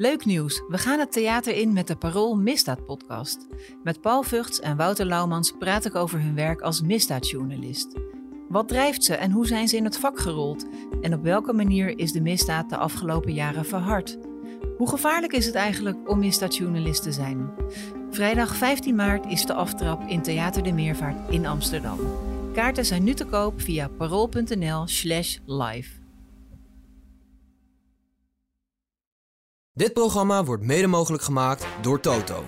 Leuk nieuws, we gaan het theater in met de Parool Misdaad podcast. Met Paul Vugts en Wouter Laumans praat ik over hun werk als misdaadjournalist. Wat drijft ze en hoe zijn ze in het vak gerold? En op welke manier is de misdaad de afgelopen jaren verhard? Hoe gevaarlijk is het eigenlijk om misdaadjournalist te zijn? Vrijdag 15 maart is de aftrap in Theater de Meervaart in Amsterdam. Kaarten zijn nu te koop via parool.nl slash live. Dit programma wordt mede mogelijk gemaakt door Toto.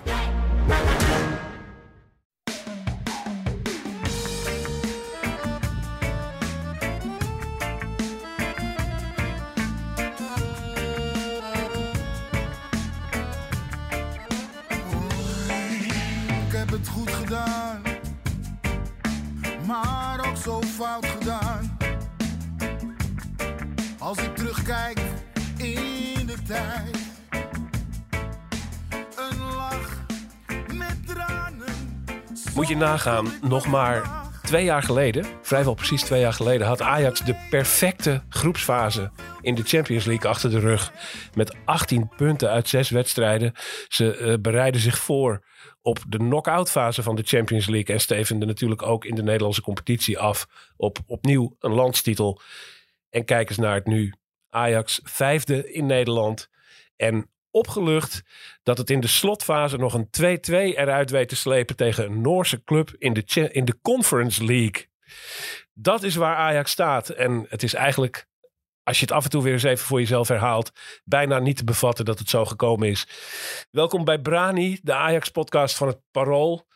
Ik heb het goed gedaan, maar ook zo fout gedaan. Nagaan, nog maar twee jaar geleden, vrijwel precies twee jaar geleden, had Ajax de perfecte groepsfase in de Champions League achter de rug. Met 18 punten uit zes wedstrijden. Ze eh, bereiden zich voor op de knock-out fase van de Champions League. En stevenden natuurlijk ook in de Nederlandse competitie af op opnieuw een landstitel. En kijk eens naar het nu. Ajax vijfde in Nederland. En opgelucht dat het in de slotfase nog een 2-2 eruit weet te slepen tegen een Noorse club in de, in de Conference League. Dat is waar Ajax staat. En het is eigenlijk, als je het af en toe weer eens even voor jezelf herhaalt, bijna niet te bevatten dat het zo gekomen is. Welkom bij Brani, de Ajax-podcast van het Parool.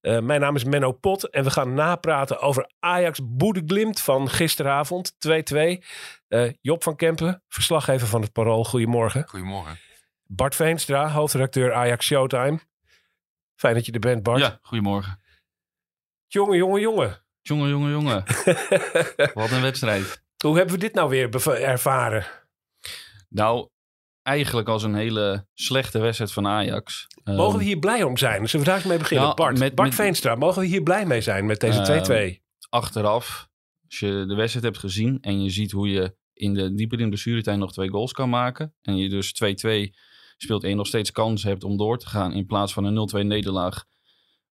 Eh, mijn naam is Menno Pot en we gaan napraten over Ajax Boedeglimt van gisteravond 2-2. Eh, Job van Kempen, verslaggever van het Parool. Goedemorgen. Goedemorgen. Bart Veenstra, hoofdredacteur Ajax Showtime. Fijn dat je er bent, Bart. Ja, goedemorgen. Jongen, jongen, jongen. Jongen, jongen, jongen. Wat een wedstrijd. Hoe hebben we dit nou weer ervaren? Nou, eigenlijk als een hele slechte wedstrijd van Ajax. Mogen we Ehm, hier blij om zijn? Zullen we daar eens mee beginnen? Bart, met- Bart met- Veenstra, mogen we hier blij mee zijn met deze Ehm, 2-2? Achteraf, als je de wedstrijd hebt gezien en je ziet hoe je in de dieper in de blessuretijd nog twee goals kan maken. En je dus 2-2 speelt je nog steeds kans hebt om door te gaan in plaats van een 0-2 nederlaag.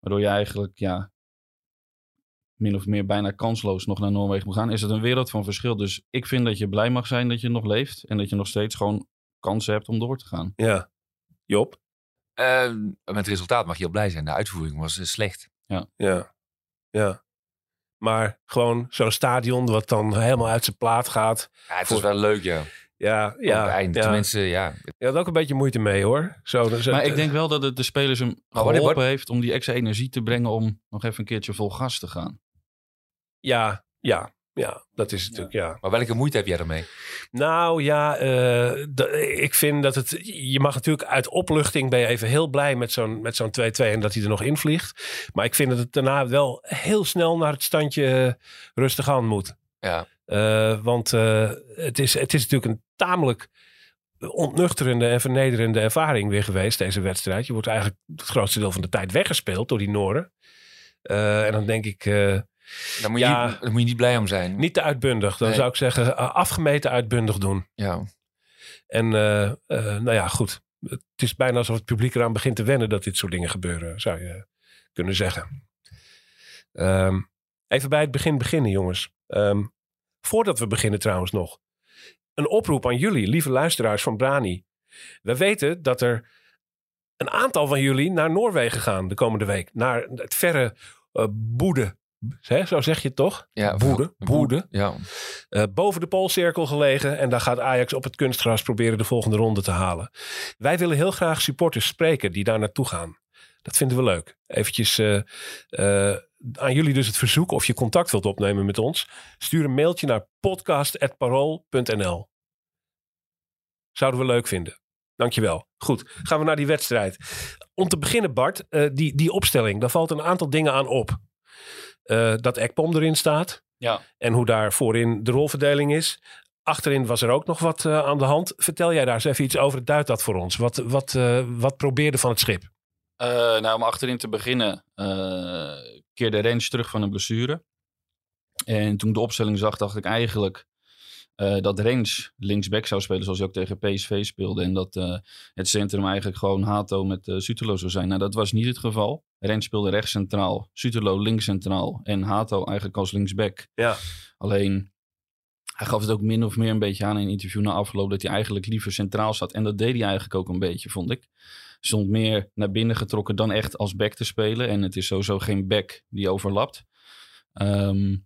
Waardoor je eigenlijk, ja, min of meer bijna kansloos nog naar Noorwegen moet gaan. Is het een wereld van verschil. Dus ik vind dat je blij mag zijn dat je nog leeft. En dat je nog steeds gewoon kansen hebt om door te gaan. Ja. Job? Eh, met het resultaat mag je heel blij zijn. De uitvoering was eh, slecht. Ja. Ja. Maar gewoon zo'n stadion wat dan helemaal uit zijn plaat gaat. Ja, het Voor- was wel leuk, ja. Ja, Ja, ja. het ja. Tenminste, ja. Je had ook een beetje moeite mee hoor. Zo, Maar ik denk wel dat het de spelers hem wanneer- geholpen heeft om die extra energie te brengen om nog even een keertje vol gas te gaan. Ja, ja, ja. Dat is natuurlijk, ja. Maar welke moeite heb jij ermee? Nou ja, eh, ik vind dat het. Je mag natuurlijk uit opluchting ben je even heel blij met zo'n met zo'n 2-2 en dat hij er nog invliegt. Maar ik vind dat het daarna wel heel snel naar het standje rustig aan moet. Ja. Eh, want eh, het, is, het is natuurlijk een tamelijk ontnuchterende en vernederende ervaring weer geweest, deze wedstrijd. Je wordt eigenlijk het grootste deel van de tijd weggespeeld door die Noren. Eh, en dan denk ik, Daar moet, je Ja. niet, daar moet je niet blij om zijn. niet te uitbundig. Dan Nee. zou ik zeggen, afgemeten uitbundig doen. Ja. En nou ja, goed. Het is bijna alsof het publiek eraan begint te wennen dat dit soort dingen gebeuren, zou je kunnen zeggen. Ehm, even bij het begin beginnen, jongens. Ehm, voordat we beginnen trouwens nog. Een oproep aan jullie, lieve luisteraars van Brani. We weten dat er een aantal van jullie naar Noorwegen gaan de komende week. Naar het verre eh, Boede. Zo zeg je het toch? ja Boede. Boede. Ja. Eh, boven de Poolcirkel gelegen. En daar gaat Ajax op het kunstgras proberen de volgende ronde te halen. Wij willen heel graag supporters spreken die daar naartoe gaan. Dat vinden we leuk. Eventjes eh, eh, aan jullie dus het verzoek of je contact wilt opnemen met ons. Stuur een mailtje naar podcast.parool.nl Zouden we leuk vinden. Dankjewel. Goed, gaan we naar die wedstrijd. Om te beginnen, Bart, eh, die, die opstelling. Daar valt een aantal dingen aan op. Dat Ekpom erin staat. Ja. En hoe daar voorin de rolverdeling is. Achterin was er ook nog wat aan de hand. Vertel jij daar eens even iets over. Duid dat voor ons. Wat, wat, wat probeerde van het schip? Eh, nou, om achterin te beginnen, eh keerde Rens terug van een blessure. En toen ik de opstelling zag, dacht ik eigenlijk eh, dat Rens linksback zou spelen zoals hij ook tegen PSV speelde. En dat het centrum eigenlijk gewoon Hato met Suterlo zou zijn. Nou, dat was niet het geval. Rens speelde rechts centraal, Suterlo links centraal en Hato eigenlijk als linksback. Ja. Alleen, hij gaf het ook min of meer een beetje aan in een interview na afloop dat hij eigenlijk liever centraal zat. En dat deed hij eigenlijk ook een beetje, vond ik. Stond meer naar binnen getrokken dan echt als back te spelen. En het is sowieso geen back die overlapt. Ehm,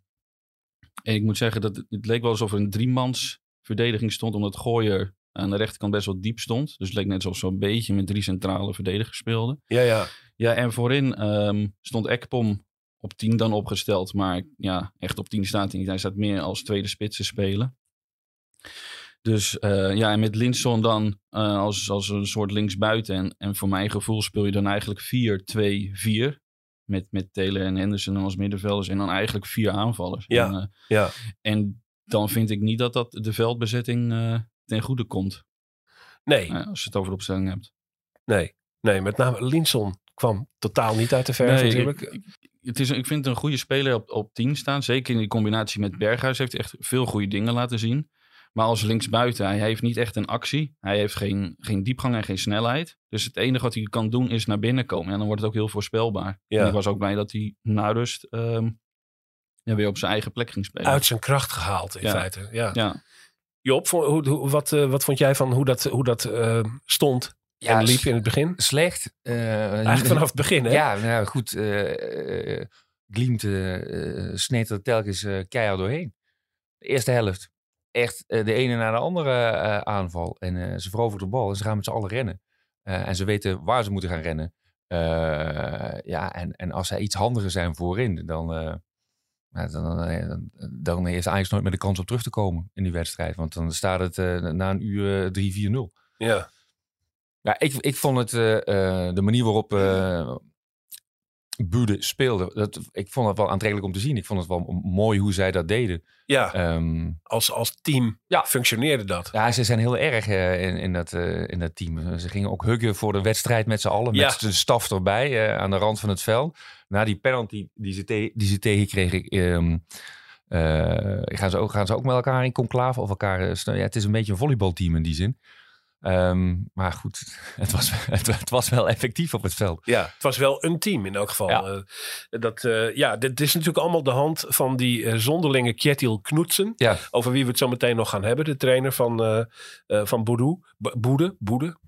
en ik moet zeggen dat het, leek wel alsof er een driemans verdediging stond, omdat Gooier aan de rechterkant best wel diep stond. Dus het leek net alsof zo'n beetje met drie centrale verdedigers speelden. Ja, ja. Ja, en voorin ehm, stond Ekpom op 10 dan opgesteld. Maar ja, echt op 10 staat hij niet. Hij staat meer als tweede spits te spelen. Dus eh, ja, en met Linson dan eh, als, als een soort linksbuiten. En, en voor mijn gevoel speel je dan eigenlijk 4-2-4. Met, met Taylor en Henderson als middenvelders. En dan eigenlijk vier aanvallers. Ja, En, eh, ja. en dan vind ik niet dat dat de veldbezetting ten goede komt. Nee, als je het over de opstelling hebt. nee. Nee, met name Linson kwam totaal niet uit de verf Nee, natuurlijk. ik- ik- het is, ik vind het een goede speler op, op 10 staan. Zeker in die combinatie met Berghuis heeft hij echt veel goede dingen laten zien. Maar als linksbuiten, hij heeft niet echt een actie. Hij heeft geen, geen diepgang en geen snelheid. Dus het enige wat hij kan doen is naar binnen komen. En dan wordt het ook heel voorspelbaar. Ja. En ik was ook blij dat hij na rust ehm, ja, weer op zijn eigen plek ging spelen. Uit zijn kracht gehaald in Ja. feite. Ja. Ja. Job, vo- hoe, hoe- wat, eh, wat vond jij van hoe dat, hoe dat eh, stond en liep in het begin? Slecht. eh, Eigenlijk vanaf het begin, hè? Ja, nou goed. Glimt eh, eh, sneed er telkens eh, keihard doorheen. De eerste helft. Echt eh, de ene na de andere eh, aanval. En eh, ze veroveren de bal en ze gaan met z'n allen rennen. En ze weten waar ze moeten gaan rennen. Ja, en, en als zij iets handiger zijn voorin, dan, dan, dan, dan heeft Ajax nooit meer de kans om terug te komen in die wedstrijd. Want dan staat het na een uur eh, 3-4-0. Ja. Ja, ik, ik vond het de manier waarop Bude speelde. Dat, ik vond het wel aantrekkelijk om te zien. Ik vond het wel mooi hoe zij dat deden. Ja, Ehm, als, als team Ja. functioneerde dat. ja, ze zijn heel erg eh, in, in, dat, eh, in dat team. Ze gingen ook huggen voor de wedstrijd met z'n allen. Ja. Met de staf erbij eh, aan de rand van het veld. Na die penalty die ze, te- die ze tegenkregen. ehm, eh, gaan, ze ook, gaan ze ook met elkaar in conclave of elkaar... ja, het is een beetje een volleybalteam in die zin. Ehm, maar goed, het was, het, het was wel effectief op het veld. Ja, het was wel een team in elk geval. Ja. Eh, dat, eh, ja, dit is natuurlijk allemaal de hand van die eh, zonderlinge Kjetil Knutsen. Ja, Over wie we het zo meteen nog gaan hebben. De trainer van, eh eh van Boedoe. Boede. Boede.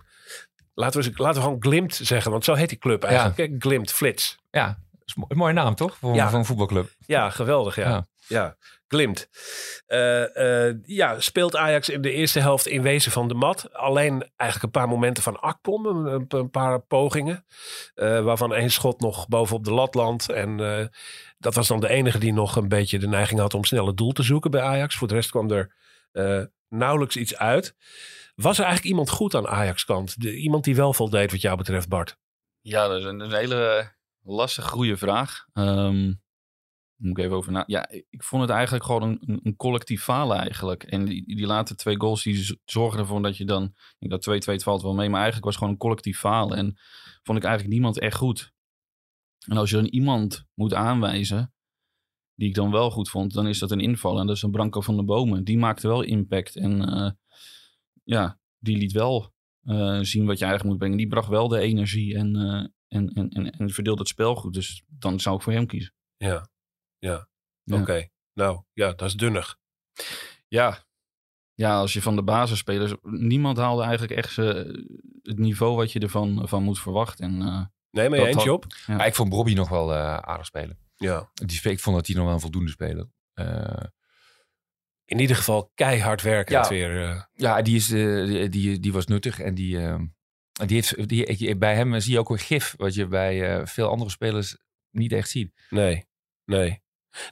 Laten we, laten we gewoon Glimt zeggen. Want zo heet die club eigenlijk. hè? Glimt, Flits. ja. is een mooie naam toch? Voor, Ja. voor een voetbalclub. Ja, geweldig. Ja, ja. Glimt. Eh, eh, ja, speelt Ajax in de eerste helft in wezen van de mat. Alleen eigenlijk een paar momenten van Akpom. Een, paar pogingen. eh, waarvan één schot nog bovenop de lat landt. En dat was dan de enige die nog een beetje de neiging had om snel het doel te zoeken bij Ajax. Voor de rest kwam er nauwelijks iets uit. Was er eigenlijk iemand goed aan Ajax kant? Iemand die wel voldeed wat jou betreft, Bart? Ja, dat is een, hele lastige, goede vraag. Ehm moet ik even over na. Ja, ik vond het eigenlijk gewoon een, een, collectief falen eigenlijk. En die, die laatste twee goals die zorgen ervoor dat je dan... Ik dat 2-2 het valt wel mee, maar eigenlijk was het gewoon een collectief falen. En vond ik eigenlijk niemand echt goed. En als je dan iemand moet aanwijzen die ik dan wel goed vond, dan is dat een inval. En dat is een Branko van de Bomen. Die maakte wel impact. En eh, ja, die liet wel eh, zien wat je eigenlijk moet brengen. Die bracht wel de energie en, eh, en, en, en, en verdeelde het spel goed. Dus dan zou ik voor hem kiezen. Ja, ja. Ja. Oké. Nou, ja, dat is dunnig. Ja. ja, als je van de basisspelers... Niemand haalde eigenlijk echt eh, het niveau wat je ervan van moet verwachten. En, eh, Nee, maar had-? Ja. Maar ik vond Bobby nog wel eh, aardig spelen. Ja. Die, spe- ik vond dat hij nog wel een voldoende speler. Eh, In ieder geval keihard werken. Ja. het weer. eh. ja, die, is, die, die, die was nuttig. En die, die heeft, die, ik- bij hem zie je ook een gif. Wat je bij eh, veel andere spelers niet echt ziet. Nee, nee.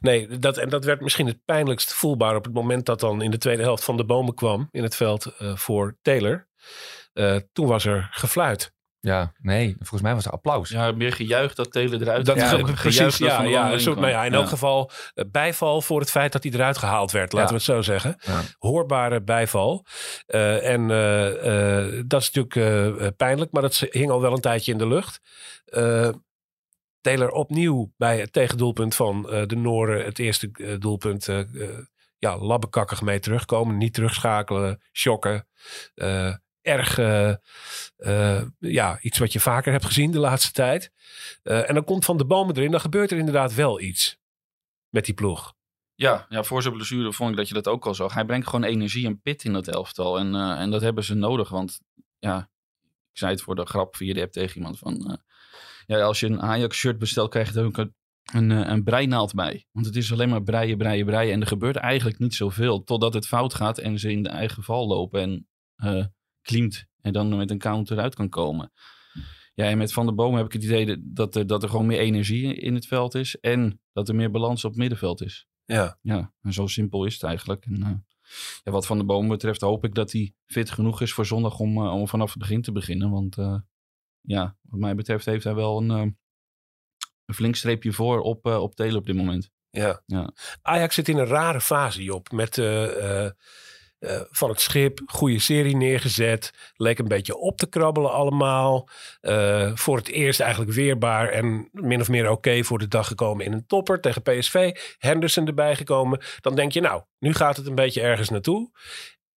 Nee, dat, en dat werd misschien het pijnlijkst voelbaar op het moment dat dan in de tweede helft van de bomen kwam in het veld eh, voor Taylor. Eh, toen was er gefluit. Ja, nee, volgens mij was het applaus. Ja, meer gejuicht dat Taylor eruit Dat ge- Gejuicht precies, dat ja, ja, soort, nou ja, in elk geval eh, bijval voor het feit dat hij eruit gehaald werd, laten Ja. we het zo zeggen. Ja. Hoorbare bijval. Eh, en dat is natuurlijk pijnlijk, maar dat hing al wel een tijdje in de lucht. Taylor opnieuw bij het tegendoelpunt van eh, de Noren, het eerste eh, doelpunt, eh, ja, labbekakkig mee terugkomen. Niet terugschakelen, shocken. Erg, ja, iets wat je vaker hebt gezien de laatste tijd. En dan komt Van de Bomen erin, dan gebeurt er inderdaad wel iets met die ploeg. Ja, ja, voor zijn blessure vond ik dat je dat ook al zag. Hij brengt gewoon energie en pit in dat elftal. En, en dat hebben ze nodig. Want ja, ik zei het voor de grap via de app tegen iemand van... ja, als je een Ajax-shirt bestelt, krijg je er ook een, een, eh, een breinaald bij. Want het is alleen maar breien, breien, breien. En er gebeurt eigenlijk niet zoveel. Totdat het fout gaat en ze in de eigen val lopen. En eh klimt. En dan met een counter uit kan komen. Ja, en met Van der Boom heb ik het idee dat er, dat er gewoon meer energie in het veld is. En dat er meer balans op het middenveld is. Ja, Ja, en zo simpel is het eigenlijk. En, eh, ja, wat Van de Boom betreft hoop ik dat hij fit genoeg is voor zondag om, om vanaf het begin te beginnen. Want ja, wat mij betreft heeft hij wel een, eh, een flink streepje voor op, eh, op Taylor op dit moment. ja. Ja. Ajax zit in een rare fase, Job. Met eh, van het schip, goede serie neergezet. Leek een beetje op te krabbelen allemaal. Voor het eerst eigenlijk weerbaar en min of meer oké voor de dag gekomen in een topper tegen PSV. Henderson erbij gekomen. Dan denk je, nou, nu gaat het een beetje ergens naartoe.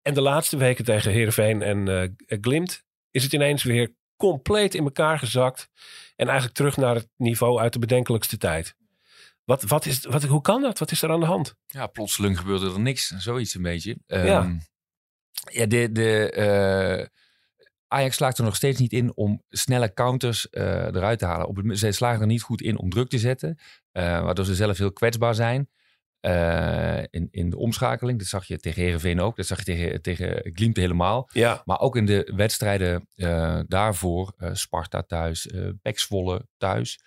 En de laatste weken tegen Heerenveen en eh Glimt is het ineens weer compleet in elkaar gezakt. En eigenlijk terug naar het niveau uit de bedenkelijkste tijd. Wat, wat is, wat, hoe kan dat? Wat is er aan de hand? Ja, plotseling gebeurde er niks. Zoiets een beetje. Ehm, Ja. ja, de, de, eh, Ajax slaagt er nog steeds niet in om snelle counters eh, eruit te halen. Op het, zij slagen er niet goed in om druk te zetten. eh, waardoor ze zelf heel kwetsbaar zijn. Eh, in, in de omschakeling. Dat zag je tegen Herenveen ook. Dat zag je tegen, tegen Glimt helemaal. Ja, Maar ook in de wedstrijden eh, daarvoor. eh, Sparta thuis. Zwolle thuis.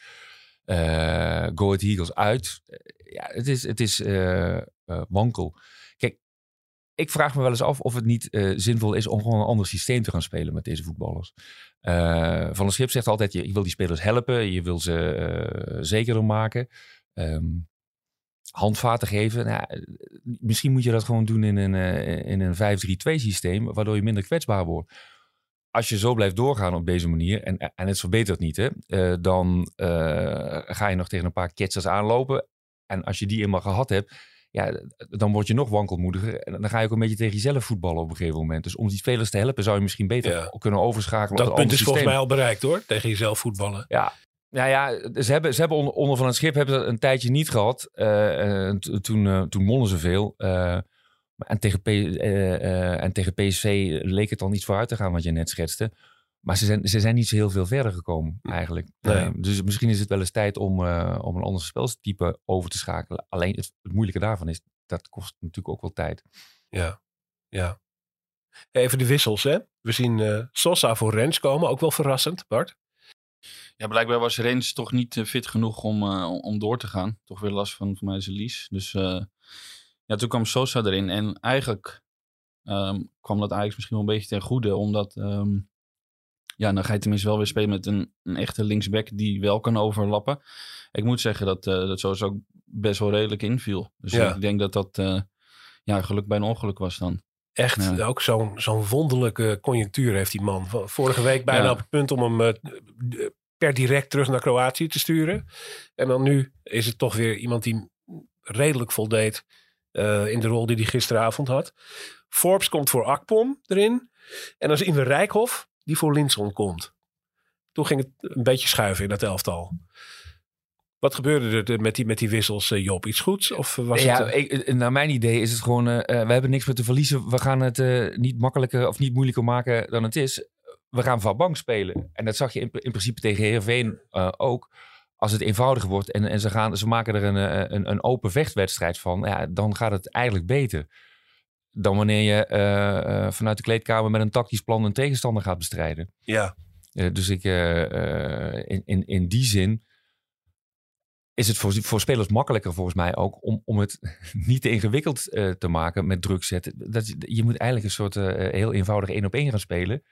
eh Go Ahead Eagles uit. Ja, het is, het is wankel. Kijk, ik vraag me wel eens af of het niet zinvol is om gewoon een ander systeem te gaan spelen met deze voetballers. Van der Schip zegt altijd, je, je wil die spelers helpen. Je wil ze zekerder maken. Ehm, handvaten geven. Nou, misschien moet je dat gewoon doen in een, eh, in een 5-3-2 systeem, waardoor je minder kwetsbaar wordt. Als je zo blijft doorgaan op deze manier, en, en het verbetert niet, hè, eh, dan eh, ga je nog tegen een paar ketsers aanlopen. En als je die eenmaal gehad hebt, ja, dan word je nog wankelmoediger. En dan ga je ook een beetje tegen jezelf voetballen op een gegeven moment. Dus om die spelers te helpen, zou je misschien beter Ja. kunnen overschakelen. dat punt is volgens mij al bereikt hoor. Tegen jezelf voetballen. Ja, nou ja, ze hebben, ze hebben onder, onder van het schip hebben ze een tijdje niet gehad. Eh, eh, t- toen, eh, toen wonnen ze veel. En, tegen P, en tegen PSV leek het dan niet vooruit te gaan wat je net schetste. Maar ze zijn, ze zijn niet zo heel veel verder gekomen eigenlijk. Nee. Dus misschien is het wel eens tijd om, om een ander spelstype over te schakelen. Alleen het, het moeilijke daarvan is, dat kost natuurlijk ook wel tijd. Ja, ja. Even de wissels hè. We zien eh, Sosa voor Rens komen. Ook wel verrassend, Bart. Ja, blijkbaar was Rens toch niet eh, fit genoeg om, eh, om door te gaan. Toch weer last van, van mij zijn lies. Dus eh, ja, toen kwam Sosa erin. En eigenlijk ehm, kwam dat Ajax misschien wel een beetje ten goede. Omdat, ehm, ja, dan ga je tenminste wel weer spelen met een, een echte linksback die wel kan overlappen. Ik moet zeggen dat, dat Sosa ook best wel redelijk inviel. Dus Ja. ik denk dat dat eh, ja, geluk bij een ongeluk was dan. Echt Ja. ook zo'n zo'n wonderlijke conjunctuur heeft die man. Vorige week bijna Ja. op het punt om hem eh, per direct terug naar Kroatië te sturen. En dan nu is het toch weer iemand die redelijk voldeed eh, in de rol die hij gisteravond had. Forbes komt voor Akpom erin. En dan zien we Rijkhoff die voor Linson komt. Toen ging het een beetje schuiven in dat elftal. Wat gebeurde er met die, met die wissels, eh, Job? Iets goeds? Of was ja, het... eh, ik- eh, naar mijn idee is het gewoon, eh, eh, we hebben niks meer te verliezen. We gaan het eh, niet makkelijker of niet moeilijker maken dan het is. We gaan van bank spelen. En dat zag je in, in principe tegen Heerenveen eh, ook. Als het eenvoudiger wordt en, en ze, gaan, ze maken er een, eh, een, een open vechtwedstrijd van, ja, dan gaat het eigenlijk beter. Dan wanneer je eh, eh, vanuit de kleedkamer met een tactisch plan een tegenstander gaat bestrijden. ja, Eh, dus ik, eh, eh, in, in, in die zin is het voor, voor spelers makkelijker volgens mij ook om, om het niet te ingewikkeld eh, te maken met druk zetten. Dat, je- moet eigenlijk een soort eh, heel eenvoudig één op één gaan spelen.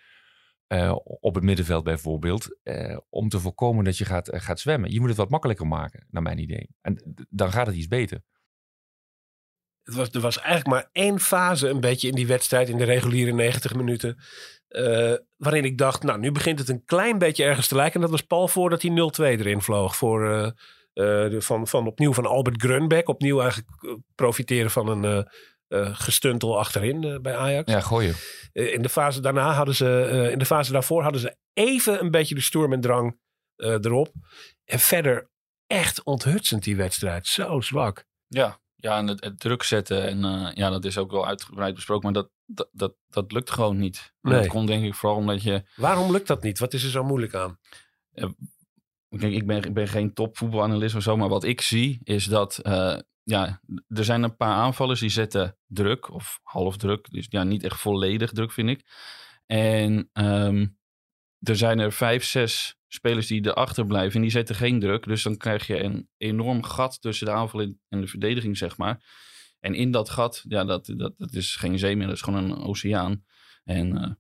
eh, op het middenveld bijvoorbeeld. om te voorkomen dat je gaat, gaat zwemmen. Je moet het wat makkelijker maken, naar mijn idee. En dan gaat het iets beter. Het was, er was eigenlijk maar één fase een beetje in die wedstrijd, in de reguliere 90 minuten. waarin ik dacht, nou nu begint het een klein beetje ergens te lijken. En dat was Paul voordat hij 0-2 erin vloog. Voor, de, van, van opnieuw van Albert Grunbeck. Opnieuw eigenlijk eh, profiteren van een eh, eh, gestuntel achterin eh, bij Ajax. Ja, gooien. Eh, in de fase daarna hadden ze, eh, in de fase daarvoor hadden ze even een beetje de stoerm en drang eh, erop. En verder echt onthutsend die wedstrijd. Zo zwak. Ja, ja en het, het druk zetten. En eh, ja, dat is ook wel uitgebreid besproken. Maar dat, dat, dat, dat lukt gewoon niet. Nee. Dat komt denk ik vooral omdat je... Waarom lukt dat niet? Wat is er zo moeilijk aan? Ik ben, ik ben geen topvoetbalanalist of zo. Maar wat ik zie is dat... eh, ja, er zijn een paar aanvallers die zetten druk. Of half druk. Dus ja, niet echt volledig druk vind ik. En ehm, er zijn er vijf, zes spelers die erachter blijven. En die zetten geen druk. Dus dan krijg je een enorm gat tussen de aanval en- en de verdediging, zeg maar. En in dat gat, ja, dat, dat, dat is geen zee meer. Dat is gewoon een oceaan. En eh,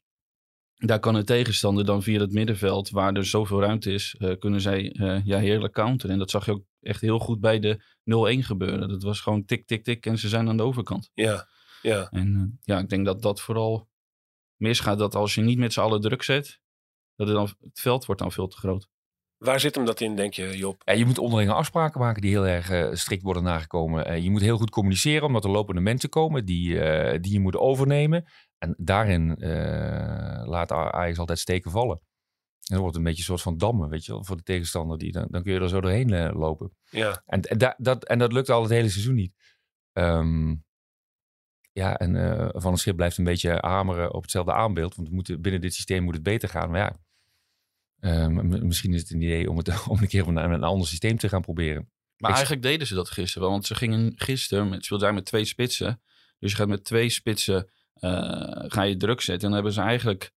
daar kan een tegenstander dan via het middenveld, waar er zoveel ruimte is, eh, kunnen zij eh, ja, heerlijk counteren. En dat zag je ook echt heel goed bij de 0-1 gebeuren. Dat was gewoon tik, tik, tik en ze zijn aan de overkant. Ja, ja. En eh, ja, ik denk dat dat vooral misgaat. Dat als je niet met z'n allen druk zet, dat het, dan, het veld wordt dan veel te groot. Waar zit hem dat in, denk je, Job? Ja, je moet onderlinge afspraken maken die heel erg eh, strikt worden nagekomen. Eh, je moet heel goed communiceren, omdat er lopende mensen komen die, eh, die je moet overnemen. En daarin laat Ajax altijd steken vallen. En dat wordt een beetje een soort van dammen, weet je wel, voor de tegenstander. Die, dan, dan kun je er zo doorheen lopen. Ja, En, en, da- dat, en dat lukt al het hele seizoen niet. Ehm, ja, en Van der Schip blijft een beetje hameren op hetzelfde aanbeeld. Want binnen dit systeem moet het beter gaan. Maar ja, m- misschien is het een idee om, het, om een keer een, een ander systeem te gaan proberen. Maar Ik- eigenlijk deden ze dat gisteren wel. Want ze gingen gisteren, met, speelden daar met twee spitsen. Dus je gaat met twee spitsen, eh, ga je druk zetten. En dan hebben ze eigenlijk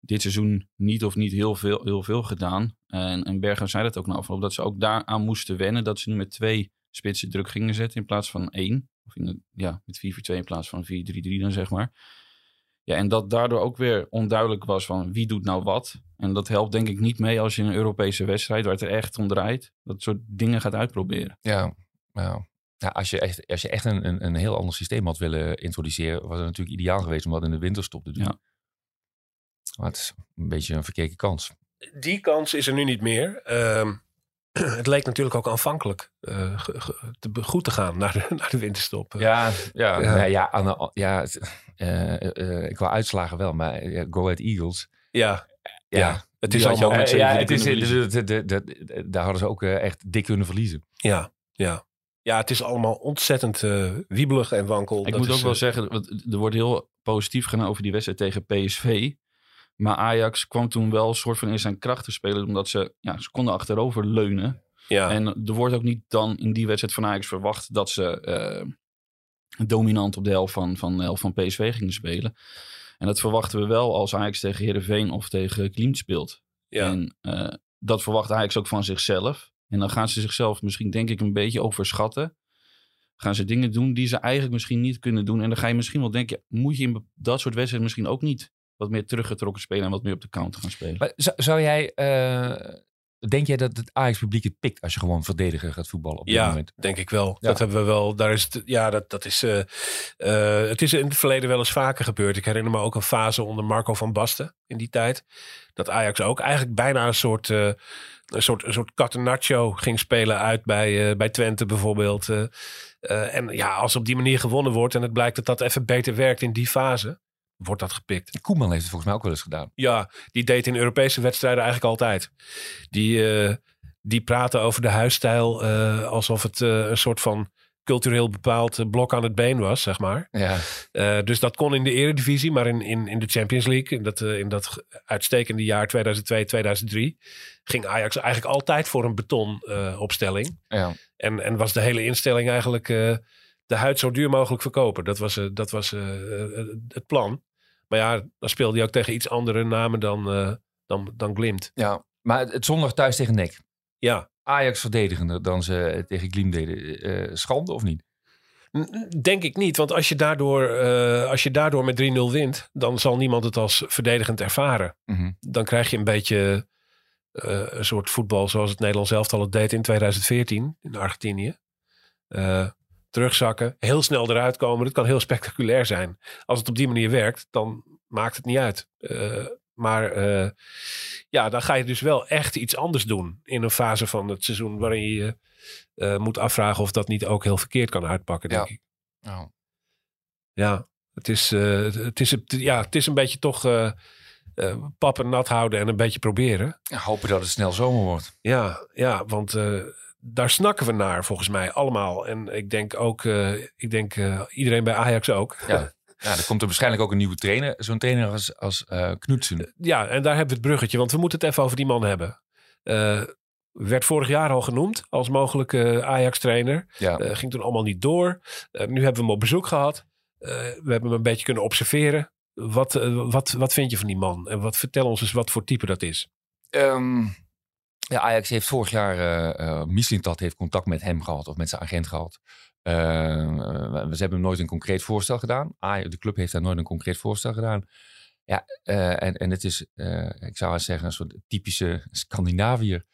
dit seizoen niet of niet heel veel, heel veel gedaan. En, en Bergen zei dat ook nou van, dat ze ook daaraan moesten wennen. Dat ze nu met twee spitsen druk gingen zetten in plaats van één. Of in de, ja, met 4-4-2 in plaats van 4-3-3 dan zeg maar. Ja, en dat daardoor ook weer onduidelijk was van wie doet nou wat. En dat helpt denk ik niet mee als je in een Europese wedstrijd, waar het er echt om draait, dat soort dingen gaat uitproberen. Ja, nou, ja, als je echt, als je echt een, een, een heel ander systeem had willen introduceren, was het natuurlijk ideaal geweest om dat in de winterstop te doen. Ja. Maar het is een beetje een verkeken kans. die kans is er nu niet meer. Ehm, het leek natuurlijk ook aanvankelijk eh, ge- ge- te, goed te gaan naar de, naar de winterstop. Ja, ja, Ja. ja. ja, aan de- ja het- eh, eh, ik wou uitslagen wel, maar Go Ahead Eagles. ja, Ja, Ja, het is allemaal... met Eh, ja, het is, kunnen verliezen. de- de- de- de- daar hadden ze ook eh, echt dik kunnen verliezen. Ja, ja. ja, het is allemaal ontzettend eh, wiebelig en wankel. Ik Dat moet is, ook wel eh, zeggen, want er wordt heel positief gedaan over die wedstrijd tegen PSV. Maar Ajax kwam toen wel een soort van in zijn kracht te spelen. Omdat ze, ja, ze konden achterover leunen. Ja, En er wordt ook niet dan in die wedstrijd van Ajax verwacht dat ze eh, dominant op de helft van, van de helft van PSV gingen spelen. En dat verwachten we wel als Ajax tegen Heerenveen of tegen Klimt speelt. ja. En eh, dat verwacht Ajax ook van zichzelf. En dan gaan ze zichzelf misschien denk ik een beetje overschatten. Gaan ze dingen doen die ze eigenlijk misschien niet kunnen doen. En dan ga je misschien wel denken, moet je in dat soort wedstrijden misschien ook niet wat meer teruggetrokken spelen en wat meer op de counter gaan spelen. Maar zou, zou jij, eh, denk jij dat het Ajax-publiek het pikt als je gewoon verdediger gaat voetballen op dit Ja, moment? denk ik wel. Ja. Dat hebben we wel. Daar is het, ja, dat, dat is. eh, eh, het is in het verleden wel eens vaker gebeurd. Ik herinner me ook een fase onder Marco van Basten in die tijd. Dat Ajax ook eigenlijk bijna een soort. eh, een soort, een soort catenaccio ging spelen uit bij, eh, bij Twente bijvoorbeeld. Eh, eh, en ja, als op die manier gewonnen wordt en het blijkt dat dat even beter werkt in die fase, wordt dat gepikt. Koeman heeft het volgens mij ook wel eens gedaan. Ja, die deed in Europese wedstrijden eigenlijk altijd. Die, eh, die praten over de huisstijl eh, alsof het eh, een soort van cultureel bepaald blok aan het been was, zeg maar. Ja, dus dat kon in de eredivisie, maar in, in, in de Champions League, in dat, in dat uitstekende jaar 2002, 2003, ging Ajax eigenlijk altijd voor een betonopstelling. opstelling ja. en, en was de hele instelling eigenlijk de huid zo duur mogelijk verkopen. Dat was, eh, dat was eh, het plan. Maar ja, dan speelde hij ook tegen iets andere namen dan, eh, dan, dan Glimt. ja. Maar het, het zondag thuis tegen NEC. Ja, Ajax verdedigender dan ze tegen Gleam deden. Eh, schande of niet? Denk ik niet, want als je daardoor, eh, als je daardoor met 3-0 wint, dan zal niemand het als verdedigend ervaren. Mhm. Dan krijg je een beetje eh, een soort voetbal zoals het Nederlands elftal het deed in 2014 in Argentinië. Eh, terugzakken, heel snel eruit komen. Dat kan heel spectaculair zijn. Als het op die manier werkt, dan maakt het niet uit. Eh, maar eh, ja, dan ga je dus wel echt iets anders doen in een fase van het seizoen waarin je eh, moet afvragen of dat niet ook heel verkeerd kan uitpakken, denk Ja. ik. Oh. Ja, het is, het is, ja, het is een beetje toch pappen nat houden en een beetje proberen. Ja, hopen dat het snel zomer wordt. Ja, ja want daar snakken we naar volgens mij allemaal. En ik denk ook, eh, ik denk eh, iedereen bij Ajax ook. Ja. Ja, er komt er waarschijnlijk ook een nieuwe trainer. Zo'n trainer als, als eh Knutsen. Ja, en daar hebben we het bruggetje, want we moeten het even over die man hebben. Eh, werd vorig jaar al genoemd als mogelijke Ajax-trainer. Ja. Eh, ging toen allemaal niet door. Eh, nu hebben we hem op bezoek gehad. Eh, we hebben hem een beetje kunnen observeren. Wat, wat, wat vind je van die man? En wat, vertel ons eens wat voor type dat is. Ehm, ja, Ajax heeft vorig jaar, Mislintat heeft contact met hem gehad of met zijn agent gehad. Eh, ze hebben hem nooit een concreet voorstel gedaan. Aj- de club heeft daar nooit een concreet voorstel gedaan. Ja, en, en het is, ik zou zeggen, een soort typische Scandinaviër.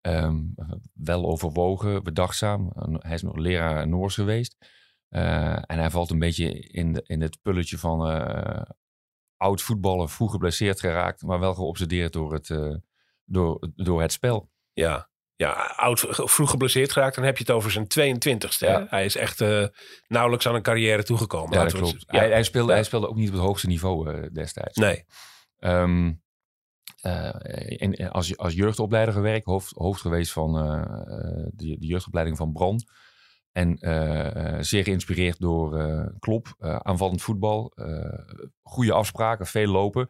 Ehm, wel overwogen, bedachtzaam. Hij is nog leraar Noors geweest. En hij valt een beetje in, de, in het pulletje van oud voetballer, vroeg geblesseerd geraakt, maar wel geobsedeerd door het, door, door het spel. Ja, ja oud, vroeg geblesseerd geraakt. Dan heb je het over zijn 22ste. hè? Ja. Hij is echt eh, nauwelijks aan een carrière toegekomen. Ja, klopt. het- Hij, hij, speelde, hij speelde ook niet op het hoogste niveau eh, destijds. Nee, Ehm, eh, en, en als, als jeugdopleider gewerkt, hoofd, hoofd geweest van de, de jeugdopleiding van Bran. En zeer geïnspireerd door Klop, aanvallend voetbal, goede afspraken, veel lopen.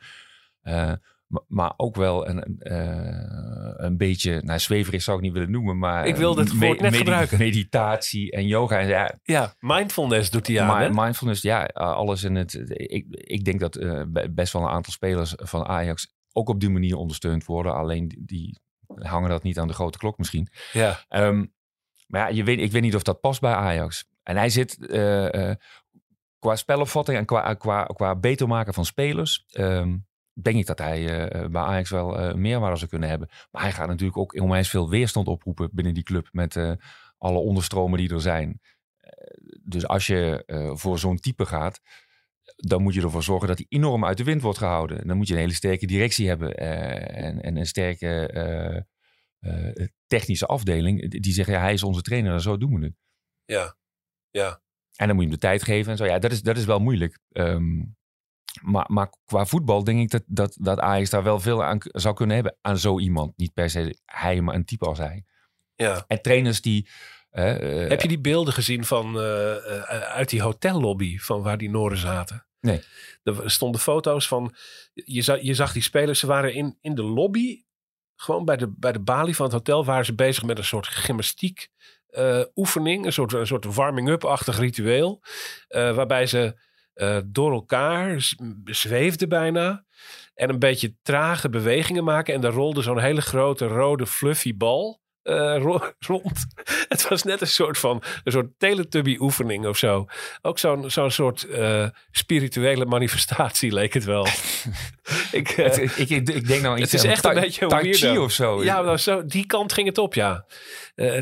Eh, ma- maar ook wel een, eh, een beetje, nou zweverig zou ik niet willen noemen, maar Ik wilde het woord net gebruiken. meditatie en yoga. En ja, ja, mindfulness doet hij aan. Mindfulness, ja, uh, alles in het. Ik, ik denk dat uh, be- best wel een aantal spelers van Ajax ook op die manier ondersteund worden. Alleen die, hangen dat niet aan de grote klok misschien. Ja, Ehm, maar ja, je weet, ik weet niet of dat past bij Ajax. En hij zit eh, eh, qua spelopvatting en qua, qua, qua beter maken van spelers. ehm, denk ik dat hij eh, bij Ajax wel eh, meerwaarde zou kunnen hebben. Maar hij gaat natuurlijk ook onwijs veel weerstand oproepen binnen die club. Met eh, alle onderstromen die er zijn. Eh, dus als je eh, voor zo'n type gaat, dan moet je ervoor zorgen dat hij enorm uit de wind wordt gehouden. Dan moet je een hele sterke directie hebben eh, en, en een sterke eh, eh, technische afdeling. Die zeggen, ja, hij is onze trainer en zo doen we het. ja, ja. En dan moet je hem de tijd geven en zo. Ja, dat is, dat is wel moeilijk. Ehm, maar, maar qua voetbal denk ik dat, dat, dat Ajax daar wel veel aan zou kunnen hebben. Aan zo iemand. Niet per se hij, maar een type als hij. ja. En trainers die... eh, eh, Heb je die beelden gezien van, eh, eh, uit die hotellobby van waar die Noren zaten? Nee. Er stonden foto's van, je zag, je zag die spelers, ze waren in, in de lobby, gewoon bij de, bij de balie van het hotel, waren ze bezig met een soort gymnastiek eh, oefening, een soort, een soort warming-up-achtig ritueel, eh, waarbij ze eh, door elkaar z- zweefden bijna en een beetje trage bewegingen maken en daar rolde zo'n hele grote rode fluffy bal eh, ro- rond. Het was net een soort van een soort teletubby oefening of zo. Ook zo'n zo'n soort eh, spirituele manifestatie leek het wel. ik, ik, ik, ik denk nou iets het is echt een beetje Tai Chi of zo. ja, nou, zo, die kant ging het op, ja.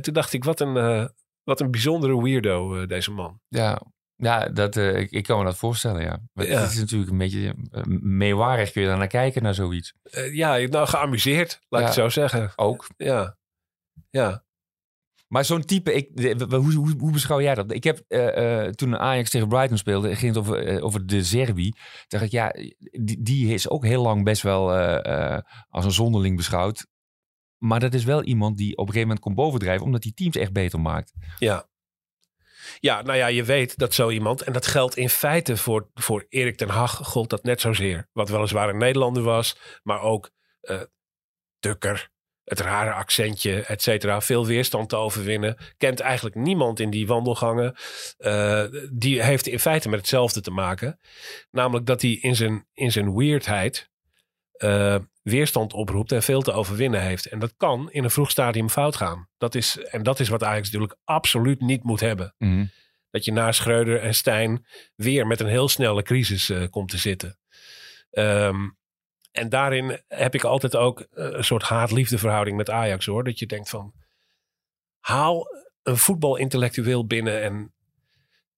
Toen dacht ik, wat een, wat een bijzondere weirdo, deze man. Ja, ja dat, eh, ik, ik kan me dat voorstellen, ja. Maar Ja. Het is natuurlijk een beetje uh, meewarig kun je daar naar kijken, naar zoiets. Eh, ja, nou geamuseerd, laat ik het zo zeggen. Ook. Ja, ja. Maar zo'n type, ik, de- hoe, hoe, hoe beschouw jij dat? Ik heb toen Ajax tegen Brighton speelde, ging het over, over de Zerbi. Dacht ik, ja, die, die is ook heel lang best wel als een zonderling beschouwd. Maar dat is wel iemand die op een gegeven moment komt bovendrijven, omdat die teams echt beter maakt. Ja. Ja, nou ja, je weet dat zo iemand, en dat geldt in feite voor, voor Erik ten Hag, gold dat net zozeer. Wat weliswaar een Nederlander was, maar ook eh Tukker, het rare accentje, et cetera. Veel weerstand te overwinnen. Kent eigenlijk niemand in die wandelgangen. Eh, die heeft in feite met hetzelfde te maken. Namelijk dat hij in zijn, in zijn weirdheid eh, weerstand oproept en veel te overwinnen heeft. En dat kan in een vroeg stadium fout gaan. Dat is, en dat is wat Ajax natuurlijk absoluut niet moet hebben. Mhm. Dat je na Schreuder en Stijn weer met een heel snelle crisis eh, komt te zitten. Ehm, en daarin heb ik altijd ook eh, een soort haat-liefde verhouding met Ajax hoor. Dat je denkt van, haal een voetbalintellectueel binnen en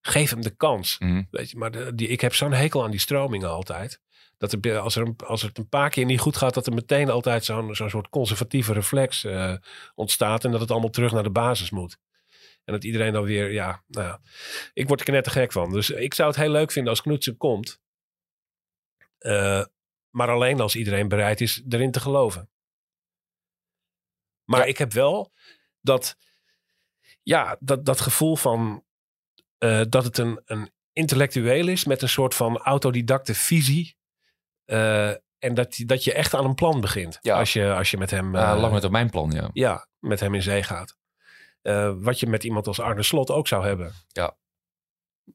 geef hem de kans. Mhm. Weet je, maar de, die, ik heb zo'n hekel aan die stromingen altijd. Dat er, als, er als het een paar keer niet goed gaat, dat er meteen altijd zo'n zo'n soort conservatieve reflex eh, ontstaat. En dat het allemaal terug naar de basis moet. En dat iedereen dan weer, ja, nou ja. Ik word er knettergek van. Dus ik zou het heel leuk vinden als Knutsen komt. Eh, maar alleen als iedereen bereid is erin te geloven. Maar ik heb wel dat, ja, dat, dat gevoel van eh, dat het een, een intellectueel is met een soort van autodidacte visie. Eh, en dat, je- dat je echt aan een plan begint. Ja. Als, je, als je met hem, eh, lang met op mijn plan, ja. ja, met hem in zee gaat. Eh, wat je met iemand als Arne Slot ook zou hebben. Ja.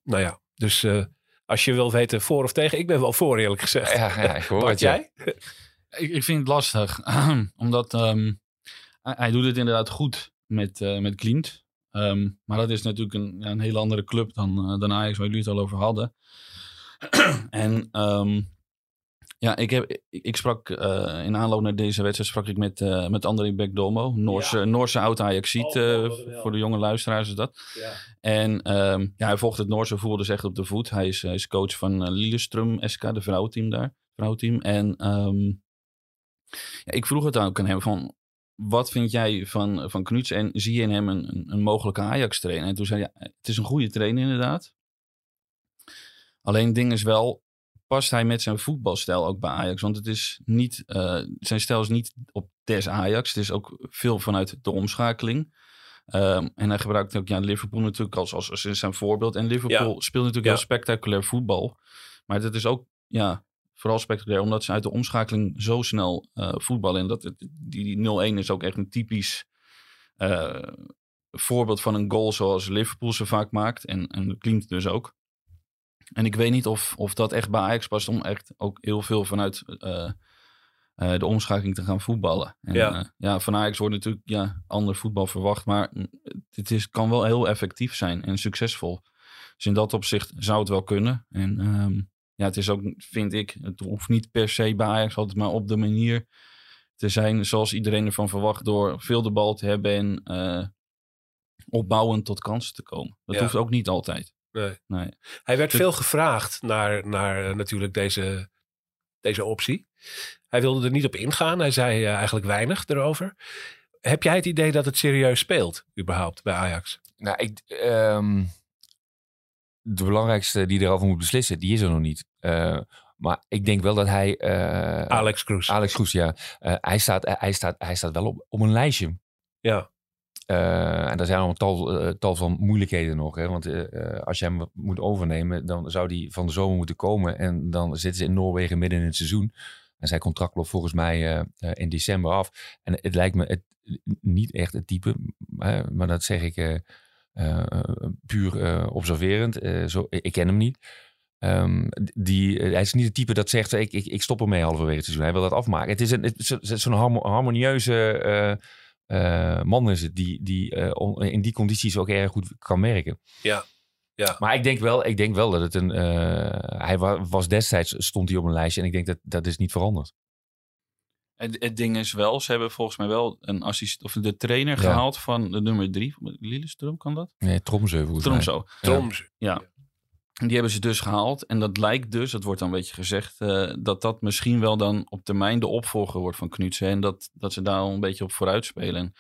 Nou ja, dus eh, als je wil weten voor of tegen. Ik ben wel voor eerlijk gezegd. Ja, ja, ik hoor Bart, het, ja. jij? Ik, ik vind het lastig. Omdat ehm, hij, hij doet het inderdaad goed met, eh met Klient. Ehm, maar dat is natuurlijk een, ja, een hele andere club dan, eh, dan Ajax, waar jullie het al over hadden. en ehm, ja, ik, heb, ik, ik sprak eh, in aanloop naar deze wedstrijd sprak ik met, eh met André Bekdomo, Noorse, Noorse oud Ajaxiet. Oh, eh, voor de jonge luisteraars is dat. Ja. En ehm, ja, hij volgt het Noorse voetbal dus echt op de voet. Hij is, hij is coach van Lillestrøm SK, de vrouwenteam daar. Vrouwenteam. En ehm, ja, ik vroeg het ook aan hem van... Wat vind jij van, van Knuts en zie je in hem een, een, mogelijke Ajax-trainer? En toen zei hij, ja, het is een goede trainer inderdaad. Alleen ding is wel, past hij met zijn voetbalstijl ook bij Ajax? Want het is niet, eh, zijn stijl is niet op des Ajax. Het is ook veel vanuit de omschakeling. Ehm, en hij gebruikt ook ja, Liverpool natuurlijk als, als, als zijn voorbeeld. En Liverpool speelt natuurlijk Ja. heel spectaculair voetbal. Maar dat is ook ja, vooral spectaculair omdat ze uit de omschakeling zo snel eh, voetballen. En dat, die, die 0-1 is ook echt een typisch eh, voorbeeld van een goal zoals Liverpool ze vaak maakt. En, en dat klinkt dus ook. En ik weet niet of, of dat echt bij Ajax past om echt ook heel veel vanuit eh, eh, de omschakeling te gaan voetballen. En, Ja. ja. ja, van Ajax wordt natuurlijk ja, ander voetbal verwacht, maar mm, het is, kan wel heel effectief zijn en succesvol. Dus in dat opzicht zou het wel kunnen. En ehm, ja, het is ook, vind ik, het hoeft niet per se bij Ajax altijd maar op de manier te zijn zoals iedereen ervan verwacht door veel de bal te hebben en eh, opbouwend tot kansen te komen. Dat Ja. hoeft ook niet altijd. Nee. Nee. Hij werd veel gevraagd naar, naar eh, natuurlijk deze, deze optie. Hij wilde er niet op ingaan. Hij zei eh, eigenlijk weinig erover. Heb jij het idee dat het serieus speelt, überhaupt, bij Ajax? Nou, ik, ehm, de belangrijkste die erover moet beslissen, die is er nog niet. Eh, maar ik denk wel dat hij... eh, Alex Kroes. Alex Kroes, ja. Eh, hij, staat, hij, staat, hij staat wel op, op een lijstje. ja. Eh, en daar zijn al een tal, eh, tal van moeilijkheden nog. Hè? Want eh, als je hem moet overnemen, dan zou die van de zomer moeten komen. En dan zitten ze in Noorwegen midden in het seizoen. En zijn contract loopt volgens mij in december af. En het lijkt me het, niet echt het type, hè, maar dat zeg ik puur observerend. Zo, ik ken hem niet. Ehm, die, hij is niet het type dat zegt, ik, ik, ik stop ermee halverwege het seizoen. Hij wil dat afmaken. Het is een- het is zo- zo'n harmo- harmonieuze eh, eh, man is het, die, die eh, on- in die condities ook erg goed kan merken. Ja. Ja. Maar ik denk wel, ik denk wel dat het een... eh, hij wa- was destijds, stond hij op een lijstje en ik denk dat dat is niet veranderd. Het, het ding is wel, ze hebben volgens mij wel een assist of de trainer Ja. gehaald van de nummer drie. Lillestrøm kan dat? Nee, Tromsø mij. Tromso. Die hebben ze dus gehaald. En dat lijkt dus, dat wordt dan een beetje gezegd, eh, dat dat misschien wel dan op termijn de opvolger wordt van Knutsen. En dat, dat ze daar al een beetje op vooruit spelen. En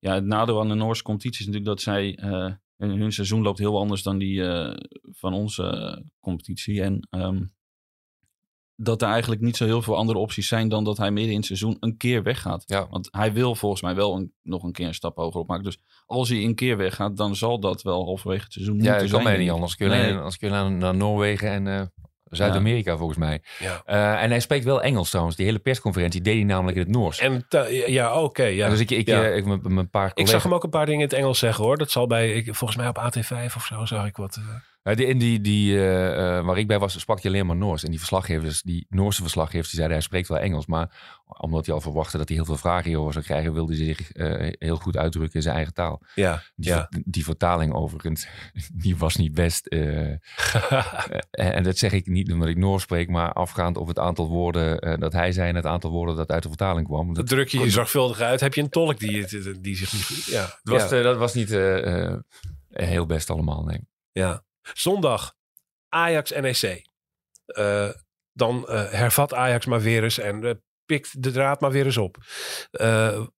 ja, het nadeel aan de Noorse competitie is natuurlijk dat zij, eh, hun seizoen loopt heel anders dan die eh, van onze competitie. En ehm, dat er eigenlijk niet zo heel veel andere opties zijn dan dat hij midden in het seizoen een keer weggaat. Ja. Want hij wil volgens mij wel een, nog een keer een stap hoger opmaken. Dus als hij een keer weggaat, dan zal dat wel halverwege het seizoen Ja, moeten dat zijn. kan mij niet ik. anders. Kun je, Nee. als kun je naar, naar Noorwegen en eh, Zuid-Amerika volgens mij. Ja. Eh, en hij spreekt wel Engels trouwens. Die hele persconferentie deed hij namelijk in het Noors. En ja, oké. ja. Dus ik, ik, Ja. eh, ik mijn paar Ik collega's... zag hem ook een paar dingen in het Engels zeggen hoor. Dat zal bij, ik, volgens mij op AT5 of zo zag ik wat. eh. Ja, die, in die, die, eh, eh, waar ik bij was, sprak hij alleen maar Noors. En die verslaggevers, die Noorse verslaggevers, die zeiden hij spreekt wel Engels. Maar omdat hij al verwachtte dat hij heel veel vragen hierover zou krijgen, wilde hij zich eh, heel goed uitdrukken in zijn eigen taal. Ja, Die, ja. die vertaling overigens, die was niet best. eh, en, dat zeg ik niet omdat ik Noors spreek, maar afgaand op het aantal woorden eh, dat hij zei en het aantal woorden dat uit de vertaling kwam. Dat Dat, druk je je zorgvuldig uit. Heb je een tolk die, die zich niet... Ja, dat was, ja, eh, dat was niet eh, eh, heel best allemaal, nee. ja. Zondag, Ajax-NEC. Eh, dan eh, hervat Ajax maar weer eens en eh, pikt de draad maar weer eens op.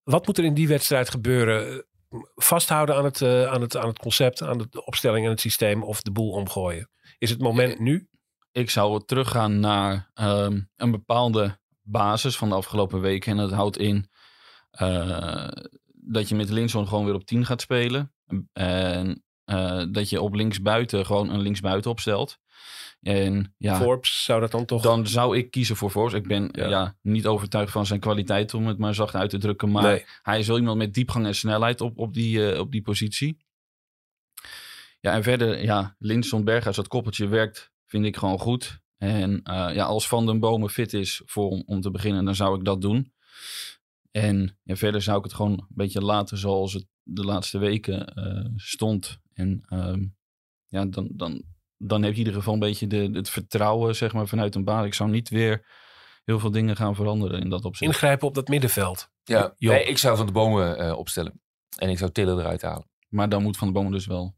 Wat moet er in die wedstrijd gebeuren? Vasthouden aan het, aan, het, aan het concept, aan de opstelling en het systeem of de boel omgooien? Is het moment nu? Ik zou teruggaan naar ehm, een bepaalde basis van de afgelopen weken. En dat houdt in dat je met Linson gewoon weer op 10 gaat spelen. En eh, dat je op linksbuiten gewoon een linksbuiten opstelt. En ja, Forbes zou dat dan toch... dan zou ik kiezen voor Force. Ik ben Ja. ja. niet overtuigd van zijn kwaliteit, om het maar zacht uit te drukken. Maar nee. hij is wel iemand met diepgang en snelheid op, op, die, eh, op die positie. Ja, en verder, ja, Linson Berghuis, dat koppeltje werkt, vind ik gewoon goed. En eh, ja, als Van den Bomen fit is voor om, om te beginnen, dan zou ik dat doen. En ja, verder zou ik het gewoon een beetje laten zoals het de laatste weken eh, stond. En ehm, ja, dan, dan, dan heb je in ieder geval een beetje de, het vertrouwen zeg maar, vanuit een baan. Ik zou niet weer heel veel dingen gaan veranderen in dat opzicht. Ingrijpen op dat middenveld. Ja, nee, ik zou van de bomen eh, opstellen. En ik zou Tiller eruit halen. Maar dan moet Van den Bomen dus wel.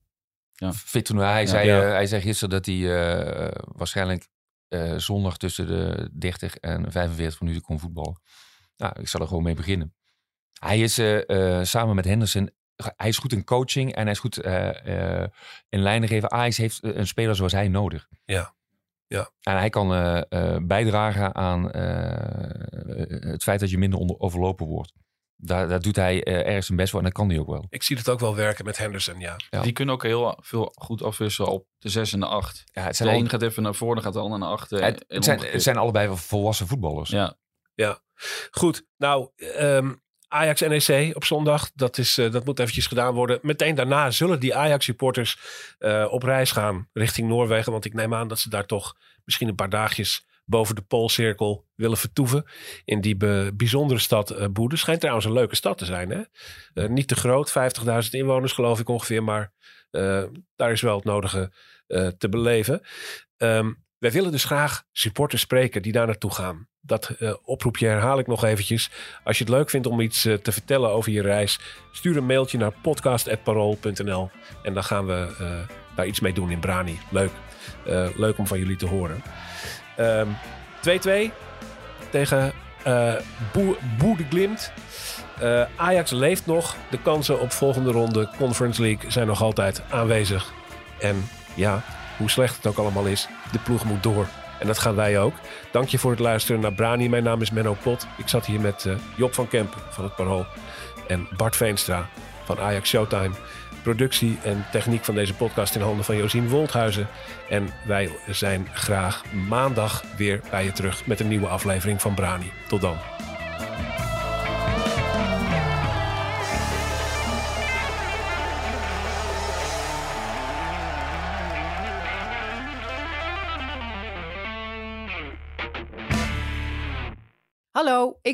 Ja. Fit toen hij, Ja. zei, Ja. eh, hij zei gisteren dat hij eh, waarschijnlijk eh, zondag tussen de 30 en 45 minuten kon voetballen. Nou, ik zal er gewoon mee beginnen. Hij is eh, eh, samen met Henderson, hij is goed in coaching en hij is goed eh, eh, in lijnen geven. Ajax heeft een speler zoals hij nodig. Ja. Ja. En hij kan eh, eh, bijdragen aan eh, het feit dat je minder onder, overlopen wordt. Daar, daar doet hij eh, ergens zijn best voor en dat kan hij ook wel. Ik zie het ook wel werken met Henderson, ja. Ja. Die kunnen ook heel veel goed afwisselen op de 6 en de 8. Ja, het De zijn, al- een gaat even naar voren, dan gaat de ander naar achter. het, zijn, het zijn allebei wel volwassen voetballers. Ja, Goed, nou, ehm, Ajax-NEC op zondag, dat, is, eh, dat moet eventjes gedaan worden. Meteen daarna zullen die Ajax-supporters eh, op reis gaan richting Noorwegen. Want ik neem aan dat ze daar toch misschien een paar dagjes boven de Poolcirkel willen vertoeven. In die bijzondere stad uh, Boede. Schijnt trouwens een leuke stad te zijn. Hè? Niet te groot, 50.000 inwoners geloof ik ongeveer. Maar daar is wel het nodige te beleven. Ehm, wij willen dus graag supporters spreken die daar naartoe gaan. Dat eh, oproepje herhaal ik nog eventjes. Als je het leuk vindt om iets eh, te vertellen over je reis, stuur een mailtje naar podcast.parool.nl en dan gaan we eh, daar iets mee doen in Brani. Leuk. Leuk om van jullie te horen. Ehm, 2-2 tegen eh Boe, Boe de Glimt. Ajax leeft nog. De kansen op volgende ronde Conference League zijn nog altijd aanwezig. En ja, hoe slecht het ook allemaal is, de ploeg moet door. En dat gaan wij ook. Dank je voor het luisteren naar Brani. Mijn naam is Menno Pot. Ik zat hier met eh, Job van Kempen van het Parool. En Bart Veenstra van Ajax Showtime. Productie en techniek van deze podcast in handen van Josien Wolthuizen. En wij zijn graag maandag weer bij je terug met een nieuwe aflevering van Brani. Tot dan.